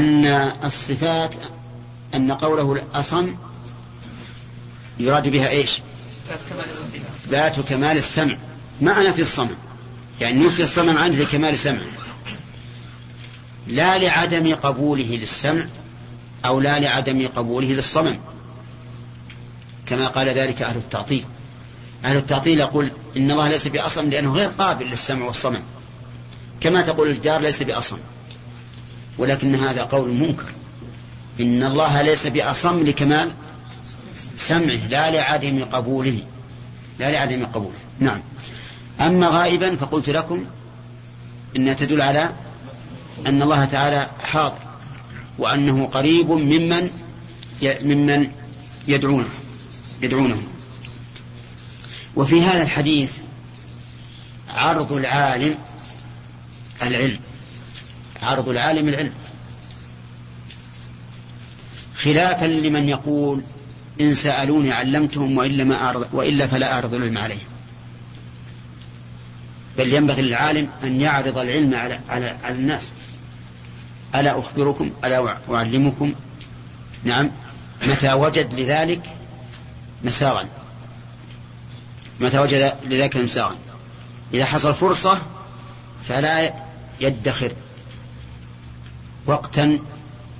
أن الصفات أن قوله الأصم يراد بها إيش؟ إثبات كمال السمع. ما في الصمم. يعني نفي الصمم عنه لكمال سمعه. لا لعدم قبوله للسمع أو لا لعدم قبوله للصمم. كما قال ذلك أهل التعطيل. أهل التعطيل يقول إن الله ليس بأصم لأنه غير قابل للسمع والصمم. كما تقول الجار ليس بأصم. ولكن هذا قول منكر. إن الله ليس بأصم لكمال سمعه لا لعدم قبوله. لا لعدم قبوله. نعم. أما غائبا فقلت لكم إنها تدل على أن الله تعالى حاضر وأنه قريب ممن ممن يدعونه يدعونه. وفي هذا الحديث عرض العالم العلم. عرض العالم العلم. خلافا لمن يقول إن سألوني علمتهم وإلا, ما أعرض وإلا فلا أعرض العلم عليهم. بل ينبغي للعالم أن يعرض العلم على, على, على الناس. ألا أخبركم؟ ألا أعلمكم؟ نعم. متى وجد لذلك مساغا. متى وجد لذلك مساغا. إذا حصل فرصة فلا يدخر. وقتا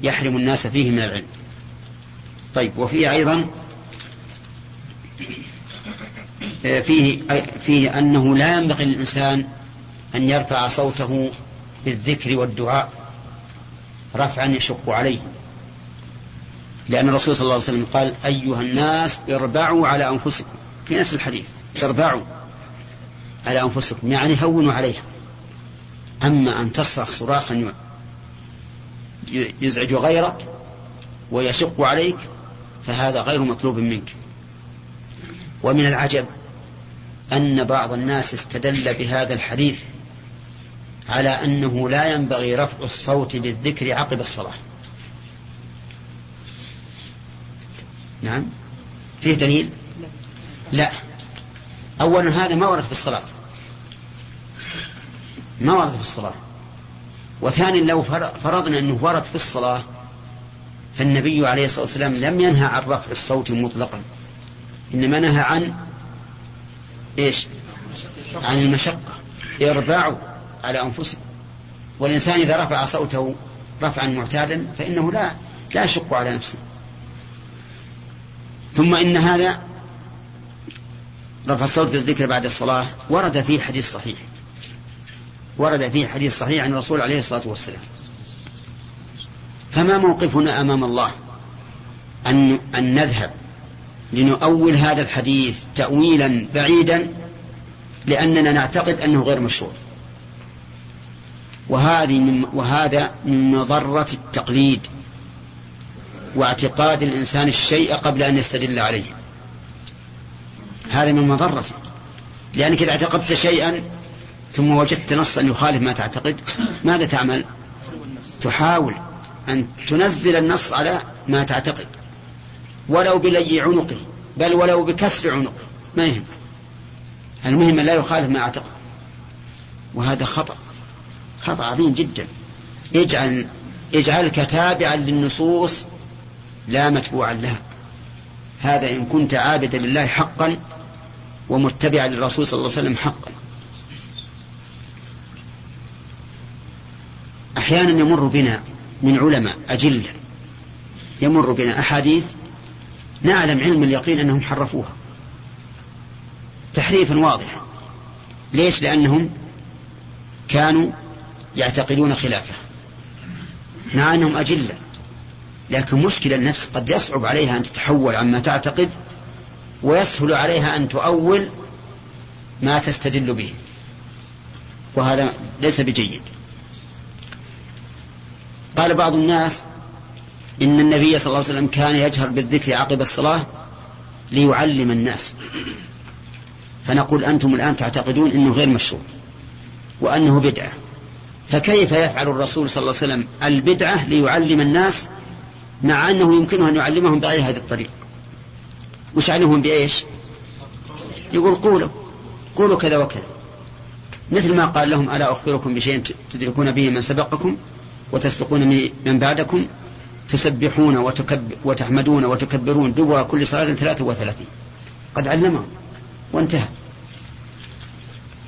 يحرم الناس فيه من العلم. طيب وفيه أيضا فيه فيه أنه لا ينبغي للإنسان أن يرفع صوته بالذكر والدعاء رفعا يشق عليه. لأن الرسول صلى الله عليه وسلم قال أيها الناس اربعوا على أنفسكم. في نفس الحديث اربعوا على أنفسكم يعني هونوا عليها. أما أن تصرخ صراخا يزعج غيرك ويشق عليك فهذا غير مطلوب منك. ومن العجب أن بعض الناس استدل بهذا الحديث على أنه لا ينبغي رفع الصوت بالذكر عقب الصلاة. نعم؟ فيه دليل؟ لا. أولا هذا ما ورد في الصلاة. ما ورد في الصلاة. وثانيا لو فرضنا أنه ورد في الصلاة فالنبي عليه الصلاة والسلام لم ينهى عن رفع الصوت مطلقا. إنما نهى عن إيش؟ عن المشقة. اربعوا على أنفسكم. والإنسان إذا رفع صوته رفعا معتادا فإنه لا لا يشق على نفسه. ثم إن هذا رفع الصوت بالذكر بعد الصلاة ورد فيه حديث صحيح. ورد فيه حديث صحيح عن الرسول عليه الصلاة والسلام. فما موقفنا أمام الله أن, أن نذهب لنؤول هذا الحديث تأويلا بعيدا لأننا نعتقد أنه غير مشروع. وهذه من وهذا من مضرة التقليد واعتقاد الإنسان الشيء قبل أن يستدل عليه. هذا من مضرته لأنك إذا اعتقدت شيئا ثم وجدت نصا يخالف ما تعتقد ماذا تعمل؟ تحاول أن تنزل النص على ما تعتقد ولو بلي عنقه بل ولو بكسر عنقه ما يهم. المهم لا يخالف ما أعتقد. وهذا خطأ خطأ عظيم جدا. اجعل اجعلك تابعا للنصوص لا متبوعا لها. هذا إن كنت عابدا لله حقا ومتبعا للرسول صلى الله عليه وسلم حقا. أحيانا يمر بنا من علماء أجلة يمر بنا أحاديث نعلم علم اليقين أنهم حرفوها. تحريفا واضحا. ليش؟ لأنهم كانوا يعتقدون خلافه. مع أنهم أجلة لكن مشكلة النفس قد يصعب عليها أن تتحول عما تعتقد ويسهل عليها أن تؤول ما تستدل به. وهذا ليس بجيد. قال بعض الناس إن النبي صلى الله عليه وسلم كان يجهر بالذكر عقب الصلاة ليعلم الناس. فنقول أنتم الآن تعتقدون أنه غير مشروع وأنه بدعة. فكيف يفعل الرسول صلى الله عليه وسلم البدعة ليعلم الناس مع أنه يمكنه أن يعلمهم بغير هذه الطريق وش يعلمهم بإيش؟ يقول قولوا قولوا كذا وكذا. مثل ما قال لهم ألا أخبركم بشيء تدركون به من سبقكم؟ وتسبقون من بعدكم تسبحون وتكب وتحمدون وتكبرون دبر كل صلاة ثلاثة وثلاثين. قد علمهم وانتهى.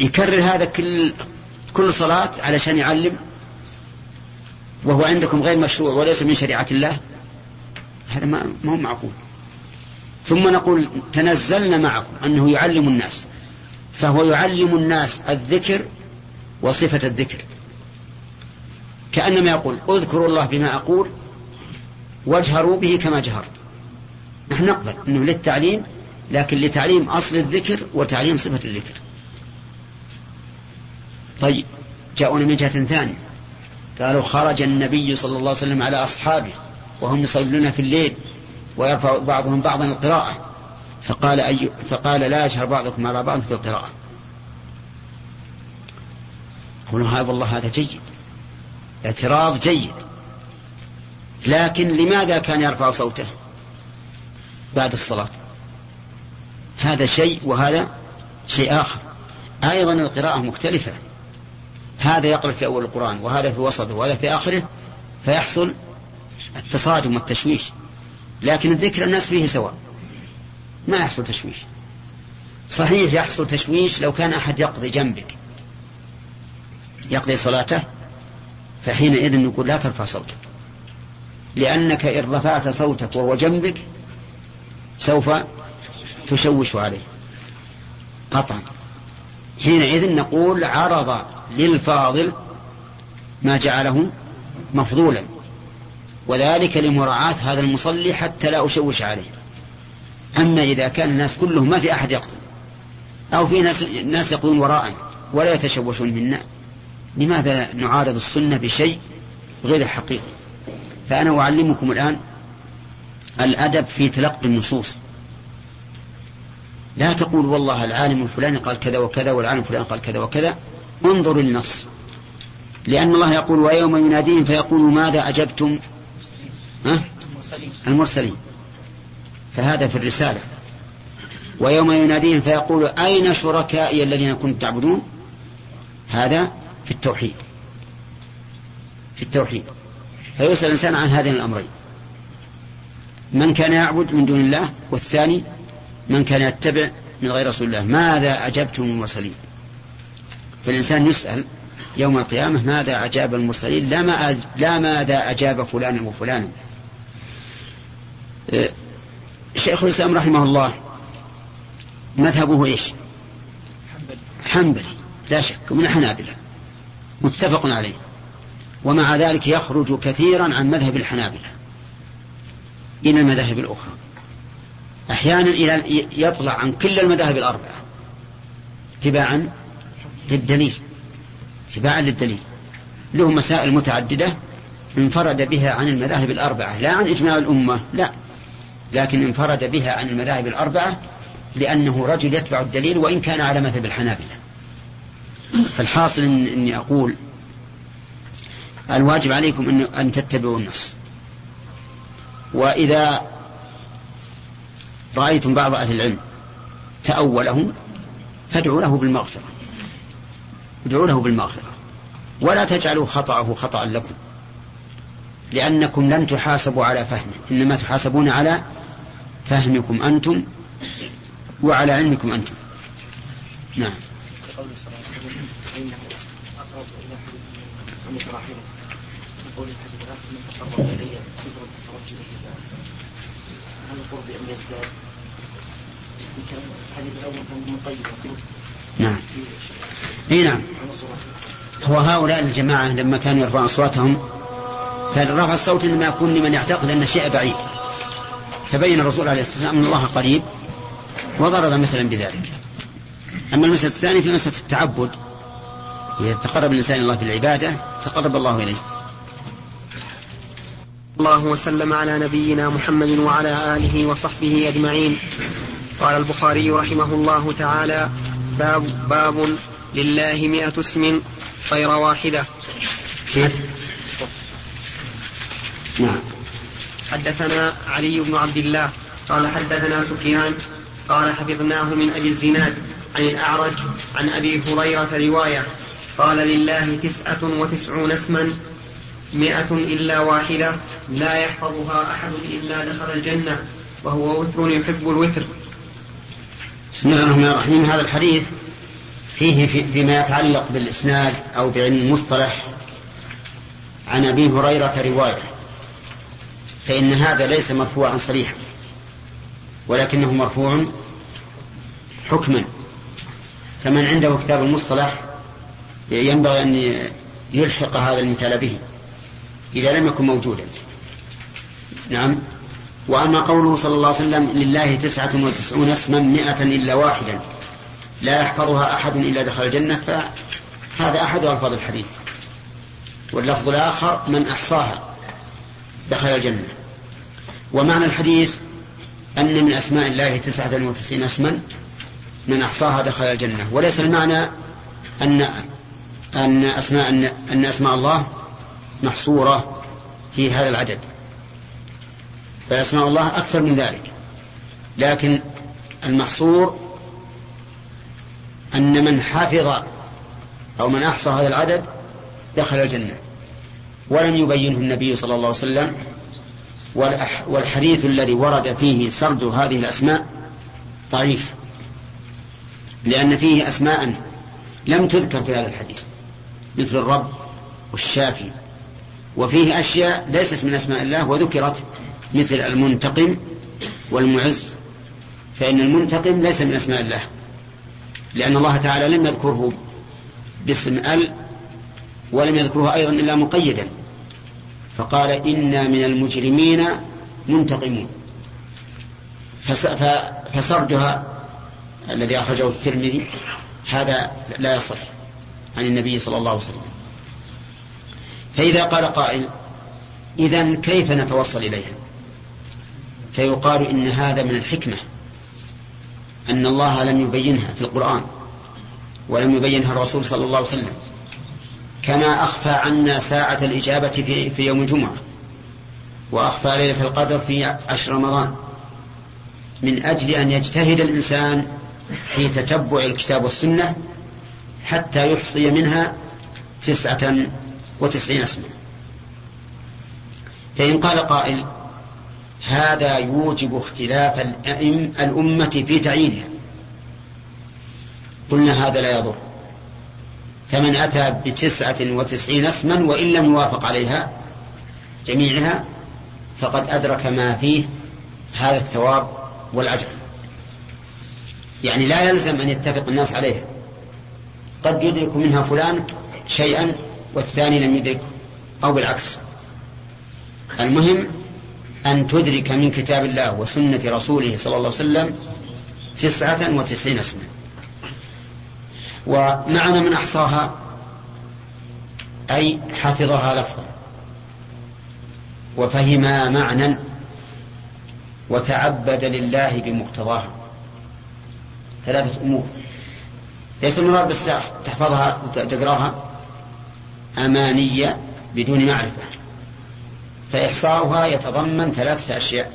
يكرر هذا كل كل صلاة علشان يعلم وهو عندكم غير مشروع وليس من شريعة الله. هذا ما هو معقول. ثم نقول تنزلنا معكم أنه يعلم الناس. فهو يعلم الناس الذكر وصفة الذكر. كأنما يقول اذكروا الله بما أقول وأجهروا به كما جهرت. نحن نقبل أنه للتعليم لكن لتعليم أصل الذكر وتعليم صفة الذكر. طيب جاءونا من جهة ثانية. قالوا خرج النبي صلى الله عليه وسلم على أصحابه وهم يصلون في الليل ويرفع بعضهم بعضا القراءة. فقال أي فقال لا يجهر بعضكم على بعض في القراءة. قولوا هذا والله هذا جيد. اعتراض جيد. لكن لماذا كان يرفع صوته بعد الصلاة؟ هذا شيء وهذا شيء آخر. أيضا القراءة مختلفة. هذا يقرأ في أول القرآن وهذا في وسطه وهذا في آخره فيحصل التصادم والتشويش. لكن الذكر الناس فيه سواء. ما يحصل تشويش. صحيح يحصل تشويش لو كان أحد يقضي جنبك. يقضي صلاته فحينئذ نقول لا ترفع صوتك. لأنك إن رفعت صوتك وهو جنبك سوف تشوش عليه. قطعا. حينئذ نقول عرض للفاضل ما جعله مفضولا. وذلك لمراعاة هذا المصلي حتى لا أشوش عليه. أما إذا كان الناس كلهم ما في أحد يقضي. أو في ناس, ناس يقضون وراء ولا يتشوشون منا. لماذا نعارض السنة بشيء غير حقيقي؟ فأنا أعلمكم الآن الأدب في تلقي النصوص. لا تقول والله العالم الفلاني قال كذا وكذا والعالم الفلاني قال كذا وكذا. انظر النص لأن الله يقول ويوم يناديهم فيقول ماذا أجبتم؟ ها؟ المرسلين. فهذا في الرسالة. ويوم يناديهم فيقول أين شركائي الذين كنتم تعبدون؟ هذا في التوحيد. في التوحيد. فيسأل الإنسان عن هذين الأمرين. من كان يعبد من دون الله والثاني من كان يتبع من غير رسول الله. ماذا أجبتم المرسلين؟ فالإنسان يسأل يوم القيامة ماذا أجاب المرسلين؟ لا, ما لا ماذا أجاب فلان وفلان أه، شيخ الإسلام رحمه الله مذهبه إيش؟ حنبلي. لا شك. من الحنابلة. متفق عليه. ومع ذلك يخرج كثيرا عن مذهب الحنابلة إلى المذاهب الأخرى. أحيانا إلى يطلع عن كل المذاهب الأربعة. اتباعا للدليل. اتباعا للدليل. له مسائل متعددة انفرد بها عن المذاهب الأربعة. لا عن إجماع الأمة لا. لكن انفرد بها عن المذاهب الأربعة لأنه رجل يتبع الدليل وإن كان على مذهب الحنابلة. فالحاصل إن إني أقول الواجب عليكم أن, أن تتبعوا النص. وإذا رأيتم بعض أهل العلم تأوله فادعوا له بالمغفرة. ادعوا له بالمغفرة. ولا تجعلوا خطأه خطأ لكم. لأنكم لن تحاسبوا على فهمه. إنما تحاسبون على فهمكم أنتم وعلى علمكم أنتم. نعم. كان نعم. إي نعم. هو هؤلاء الجماعة لما كانوا يرفعون أصواتهم فرفع الصوت إنما يكون لمن يعتقد أن الشيء بعيد. فبين الرسول عليه الصلاة والسلام أن الله قريب وضرب مثلا بذلك. أما المسألة الثانية في مسألة التعبد إذا تقرب الإنسان الله بالعبادة تقرب الله إليه. الله وسلم على نبينا محمد وعلى آله وصحبه أجمعين. قال البخاري رحمه الله تعالى باب, باب لله مئة اسم غير واحدة. نعم. حدثنا علي بن عبد الله قال حدثنا سفيان قال حفظناه من أبي الزناد عن الأعرج عن أبي هريرة رواية. قال لله تسعة وتسعون اسما مئة إلا واحدة لا يحفظها أحد إلا دخل الجنة وهو وتر يحب الوتر. بسم الله الرحمن الرحيم. هذا الحديث فيه في فيما يتعلق بالإسناد أو بعلم المصطلح عن أبي هريرة رواية فإن هذا ليس مرفوعا صريحا ولكنه مرفوع حكما. فمن عنده كتاب المصطلح ينبغي أن يلحق هذا المثال به إذا لم يكن موجودا. نعم. وأما قوله صلى الله عليه وسلم لله تسعة وتسعون اسما مئة إلا واحدا لا يحفظها أحد إلا دخل الجنة فهذا أحد ألفاظ الحديث. واللفظ الآخر من أحصاها دخل الجنة. ومعنى الحديث أن من أسماء الله تسعة وتسعين اسما من أحصاها دخل الجنة. وليس المعنى أن أن أسماء أن, أسماء الله محصورة في هذا العدد. بل أسماء الله أكثر من ذلك. لكن المحصور أن من حفظ أو من أحصى هذا العدد دخل الجنة. ولم يبينه النبي صلى الله عليه وسلم. والحديث الذي ورد فيه سرد هذه الأسماء ضعيف. لأن فيه أسماء لم تذكر في هذا الحديث. مثل الرب والشافي. وفيه أشياء ليست من أسماء الله وذكرت مثل المنتقم والمعز. فإن المنتقم ليس من أسماء الله لأن الله تعالى لم يذكره باسم ال ولم يذكره أيضا إلا مقيدا. فقال إنا من المجرمين منتقمون. فسردها الذي أخرجه الترمذي. هذا لا يصح. عن النبي صلى الله عليه وسلم. فإذا قال قائل إذا كيف نتوصل إليها؟ فيقال إن هذا من الحكمة أن الله لم يبينها في القرآن ولم يبينها الرسول صلى الله عليه وسلم. كما أخفى عنا ساعة الإجابة في, في يوم الجمعة وأخفى ليلة القدر في عشر رمضان. من أجل أن يجتهد الإنسان في تتبع الكتاب والسنة حتى يحصي منها تسعة وتسعين اسما فإن قال قائل هذا يوجب اختلاف الأمة في تعيينها. قلنا هذا لا يضر. فمن أتى بتسعة وتسعين اسما وإن لم يوافق عليها جميعها فقد أدرك ما فيه هذا الثواب والأجر. يعني لا يلزم أن يتفق الناس عليها. قد يدرك منها فلان شيئا والثاني لم يدركه أو بالعكس. المهم أن تدرك من كتاب الله وسنة رسوله صلى الله عليه وسلم تسعة وتسعين اسما. ومعنى من أحصاها أي حفظها لفظا. وفهما معنى وتعبد لله بمقتضاها. ثلاثة أمور. ليس المراد بس تحفظها وتقراها أمانية بدون معرفة. فإحصاؤها يتضمن ثلاثة أشياء.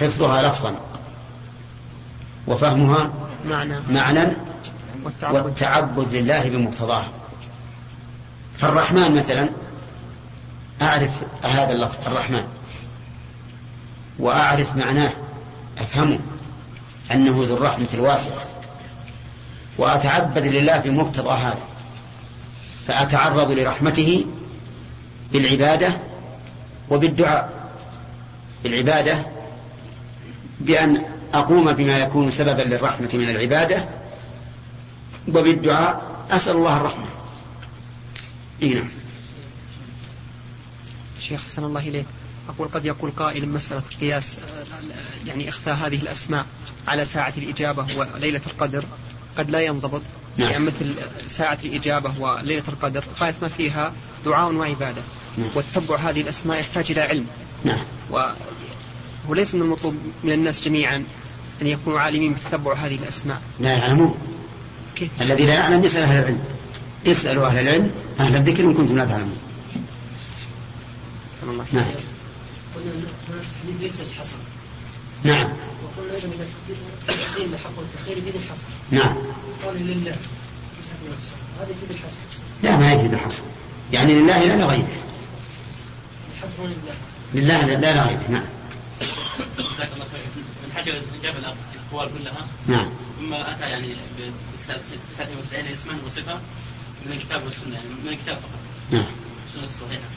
حفظها لفظا. وفهمها معنى, معنى. والتعبد, والتعبد لله بمقتضاها فالرحمن مثلا أعرف هذا اللفظ الرحمن. وأعرف معناه أفهمه أنه ذو الرحمة الواسعة. وأتعبد لله بمقتضى هذا. فأتعرض لرحمته بالعبادة وبالدعاء بالعبادة بأن أقوم بما يكون سببا للرحمة من العبادة وبالدعاء. أسأل الله الرحمة. إيه نعم. شيخ حسن الله إليك. أقول قد يقول قائل مسألة قياس يعني إخفاء هذه الأسماء على ساعة الإجابة وليلة القدر. قد لا ينضبط. نعم. يعني مثل ساعة الإجابة وليلة القدر. غاية ما فيها؟ دعاء وعبادة. نعم. وتتبع هذه الأسماء يحتاج إلى علم. نعم. وليس من المطلوب من الناس جميعا أن يكونوا عالمين بتتبع هذه الأسماء. لا يعلمون. كيف؟ الذي لا يعلم يسأل أهل العلم. اسألوا أهل العلم أهل الذكر إن كنتم لا تعلمون. الله. نعم. قلنا ليس الحصر نعم. وقلنا أيضا إذا التقديم بحق والتاخير يفيد الحصر. نعم. قال لله. هذا يفيد الحصر. لا ما يفيد الحصر. يعني لله لا لغيره. لله. لا لغيره. نعم. جزاك الله خير. من حاجة جاب الأقوال كلها. نعم. ثم أتى يعني بتسعه مسائل اسما وصفه من الكتاب والسنة يعني من الكتاب فقط. نعم. السنة الصحيحة.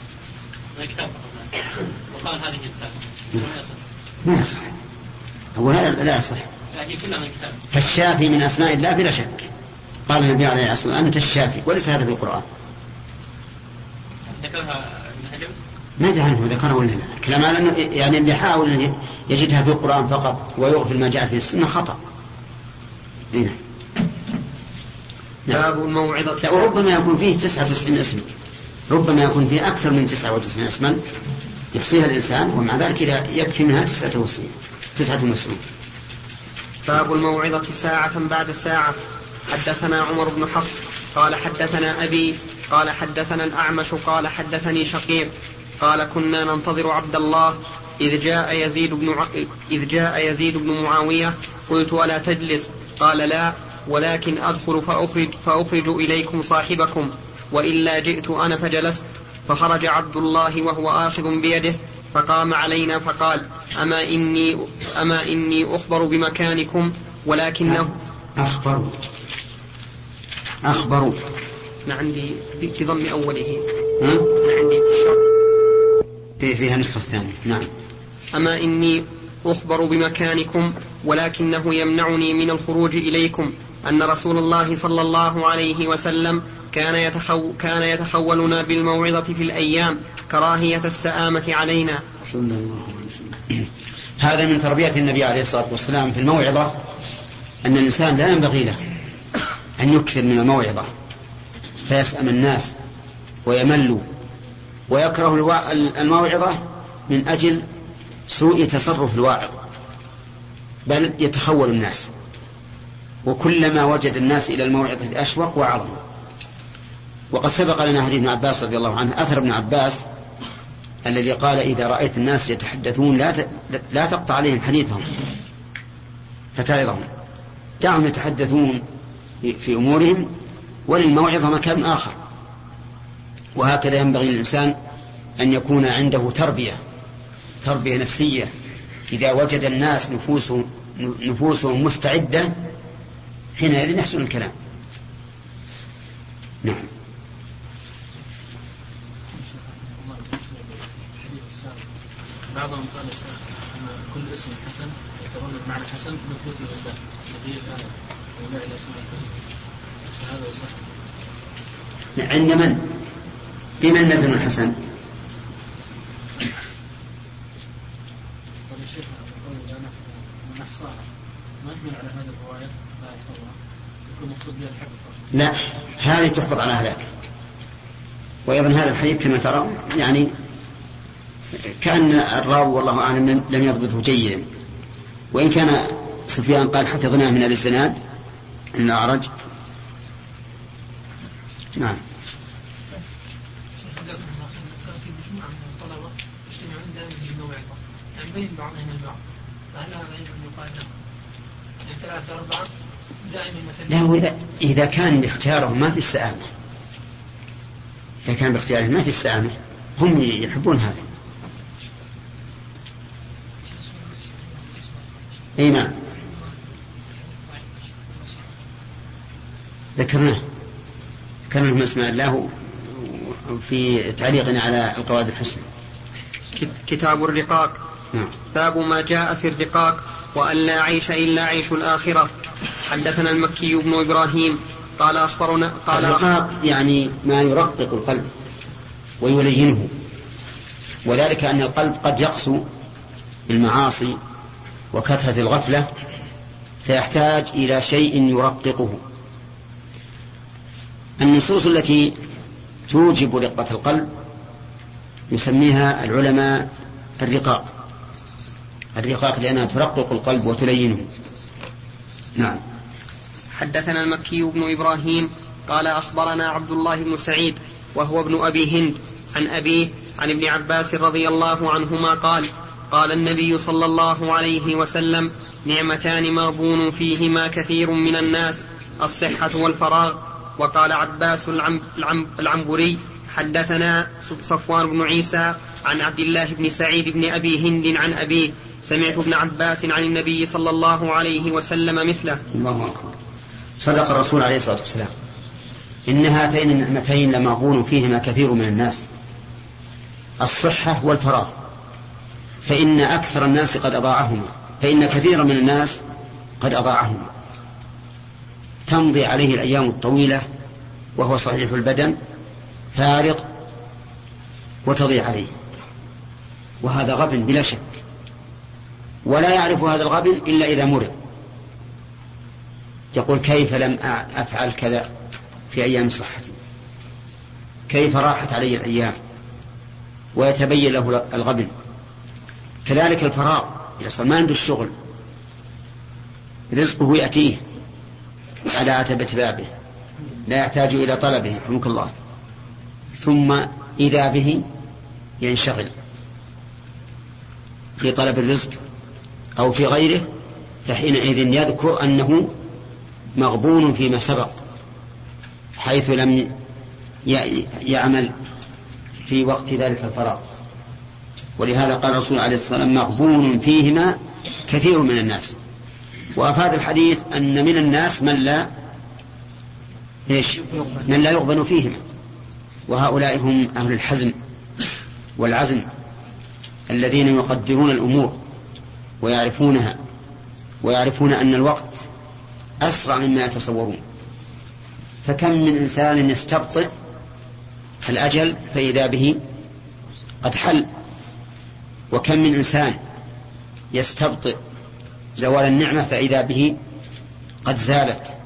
من الكتاب فقط. نعم. وقال هذه الاساس نعم. ما يصح. ما يصح. هو هذا لا يصح. لا هي كلها من الكتاب. فالشافي من أسماء الله بلا شك. قال النبي عليه الصلاة والسلام أنت الشافي وليس هذا في القران ذكرها ابن حجر؟ ما أدري عنه ذكره ولا لا؟ الكلام على أنه يعني اللي حاول أن يجدها في القران فقط ويغفل ما جاء في السنة خطأ. هنا باب الموعظة وربما يكون فيه 99 اسم. ربما يكون فيه أكثر من 99 اسما يحصيها الإنسان ومع ذلك يكفي منها 99 99 باب الموعظة ساعة بعد ساعة. حدثنا عمر بن حفص قال حدثنا أبي قال حدثنا الأعمش قال حدثني شقيق قال كنا ننتظر عبد الله إذ جاء يزيد بن ع... إذ جاء يزيد بن معاوية قلت ولا تجلس؟ قال لا ولكن أدخل فأخرج, فأخرج إليكم صاحبكم وإلا جئت أنا فجلست. فخرج عبد الله وهو آخذ بيده فقام علينا فقال أما إني أما إني أخبر بمكانكم ولكنه أخبروا أخبروا ما عندي بضم أوله؟ ما عندي في فيها النسخة الثانية نعم. أما إني أخبر بمكانكم ولكنه يمنعني من الخروج إليكم. أن رسول الله صلى الله عليه وسلم كان يتخو كان يتخولنا بالموعظة في الأيام كراهية السآمة علينا. صلى الله عليه وسلم. هذا من تربية النبي عليه الصلاة والسلام في الموعظة أن الإنسان لا ينبغي له أن يكثر من الموعظة فيسأم الناس ويملوا ويكره الموعظة من أجل سوء تصرف الواعظ بل يتخول الناس وكلما وجد الناس إلى الموعظة أشوق وأعظم وقد سبق لنا حديث ابن عباس رضي الله عنه أثر ابن عباس الذي قال إذا رأيت الناس يتحدثون لا لا تقطع عليهم حديثهم فتعظهم. دعهم يتحدثون في أمورهم وللموعظة مكان آخر. وهكذا ينبغي للإنسان أن يكون عنده تربية تربية نفسية. إذا وجد الناس نفوسهم نفوسهم مستعدة حينئذ يحسن الكلام. نعم. بعضهم قال أن كل اسم حسن يتضمن معنى حسن في نفوذ الحسنى هذا يصح عند من؟ بمن نزل الحسن؟ ما يحمل على هذه الرواية لا يحفظها يكون مقصود بها الحفظ لا هذه تحفظ على هذاك وأيضا هذا الحديث كما ترى يعني كأن الراوي والله أعلم لم يضبطه جيدا. وإن كان سفيان قال حفظناه من الإسناد من الأعرج نعم. يعني بين بعضهم البعض. فهل هذا أيضا يقال له؟ يعني دائما مثلا لا هو إذا إذا كان باختيارهم ما في السآمة إذا كان باختيارهم ما في السآمة هم يحبون هذا. إي نعم. ذكرناه. ذكرنا من أسماء الله في تعليقنا على القواعد الحسنى كتاب الرقاق. نعم. باب ما جاء في الرقاق. وأن لا عيش إلا عيش الآخرة. حدثنا المكي بن إبراهيم قال أخبرنا قال الرقاق يعني ما يرقق القلب ويلينه. وذلك أن القلب قد يقسو بالمعاصي وكثرة الغفلة فيحتاج إلى شيء يرققه. النصوص التي توجب رقة القلب يسميها العلماء الرقاق. الرقاق لأنها ترقق القلب وتلينه. نعم. حدثنا المكي بن إبراهيم قال أخبرنا عبد الله بن سعيد وهو ابن أبي هند عن أبيه عن ابن عباس رضي الله عنهما قال قال النبي صلى الله عليه وسلم نعمتان مغبون فيهما كثير من الناس الصحة والفراغ. وقال عباس العنبري حدثنا صفوان بن عيسى عن عبد الله بن سعيد بن أبي هند عن أبيه سمعت ابن عباس عن النبي صلى الله عليه وسلم مثله. الله أكبر. صدق الرسول عليه الصلاة والسلام. إن هاتين النعمتين لمغبون فيهما كثير من الناس. الصحة والفراغ. فإن أكثر الناس قد أضاعهما. فإن كثيرا من الناس قد أضاعهما. تمضي عليه الأيام الطويلة وهو صحيح البدن. فارغ وتضيع عليه. وهذا غبن بلا شك. ولا يعرف هذا الغبن إلا إذا مرض. يقول كيف لم أفعل كذا في أيام صحتي؟ كيف راحت علي الأيام؟ ويتبين له الغبن. كذلك الفراغ. صار ما عنده الشغل رزقه يأتيه على عتبة بابه لا يحتاج إلى طلبه رحمك الله. ثم إذا به ينشغل في طلب الرزق أو في غيره فحينئذ يذكر أنه مغبون فيما سبق حيث لم يعمل في وقت ذلك الفراغ. ولهذا قال الرسول عليه الصلاة والسلام مغبون فيهما كثير من الناس. وأفاد الحديث أن من الناس من لا إيش؟ من لا يغبن فيهما. وهؤلاء هم أهل الحزم والعزم الذين يقدرون الأمور ويعرفونها ويعرفون أن الوقت أسرع مما يتصورون. فكم من إنسان يستبطئ الأجل فإذا به قد حل؟ وكم من إنسان يستبطئ زوال النعمة فإذا به قد زالت؟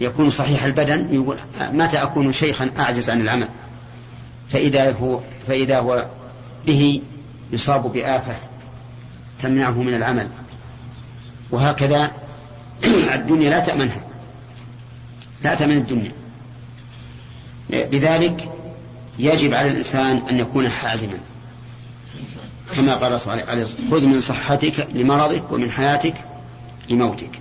يكون صحيح البدن يقول متى أكون شيخا أعجز عن العمل؟ فإذا هو فإذا هو به يصاب بآفة تمنعه من العمل. وهكذا الدنيا لا تأمنها. لا تأمن الدنيا. لذلك يجب على الإنسان أن يكون حازما. كما قال الرسول عليه الصلاة خذ من صحتك لمرضك ومن حياتك لموتك.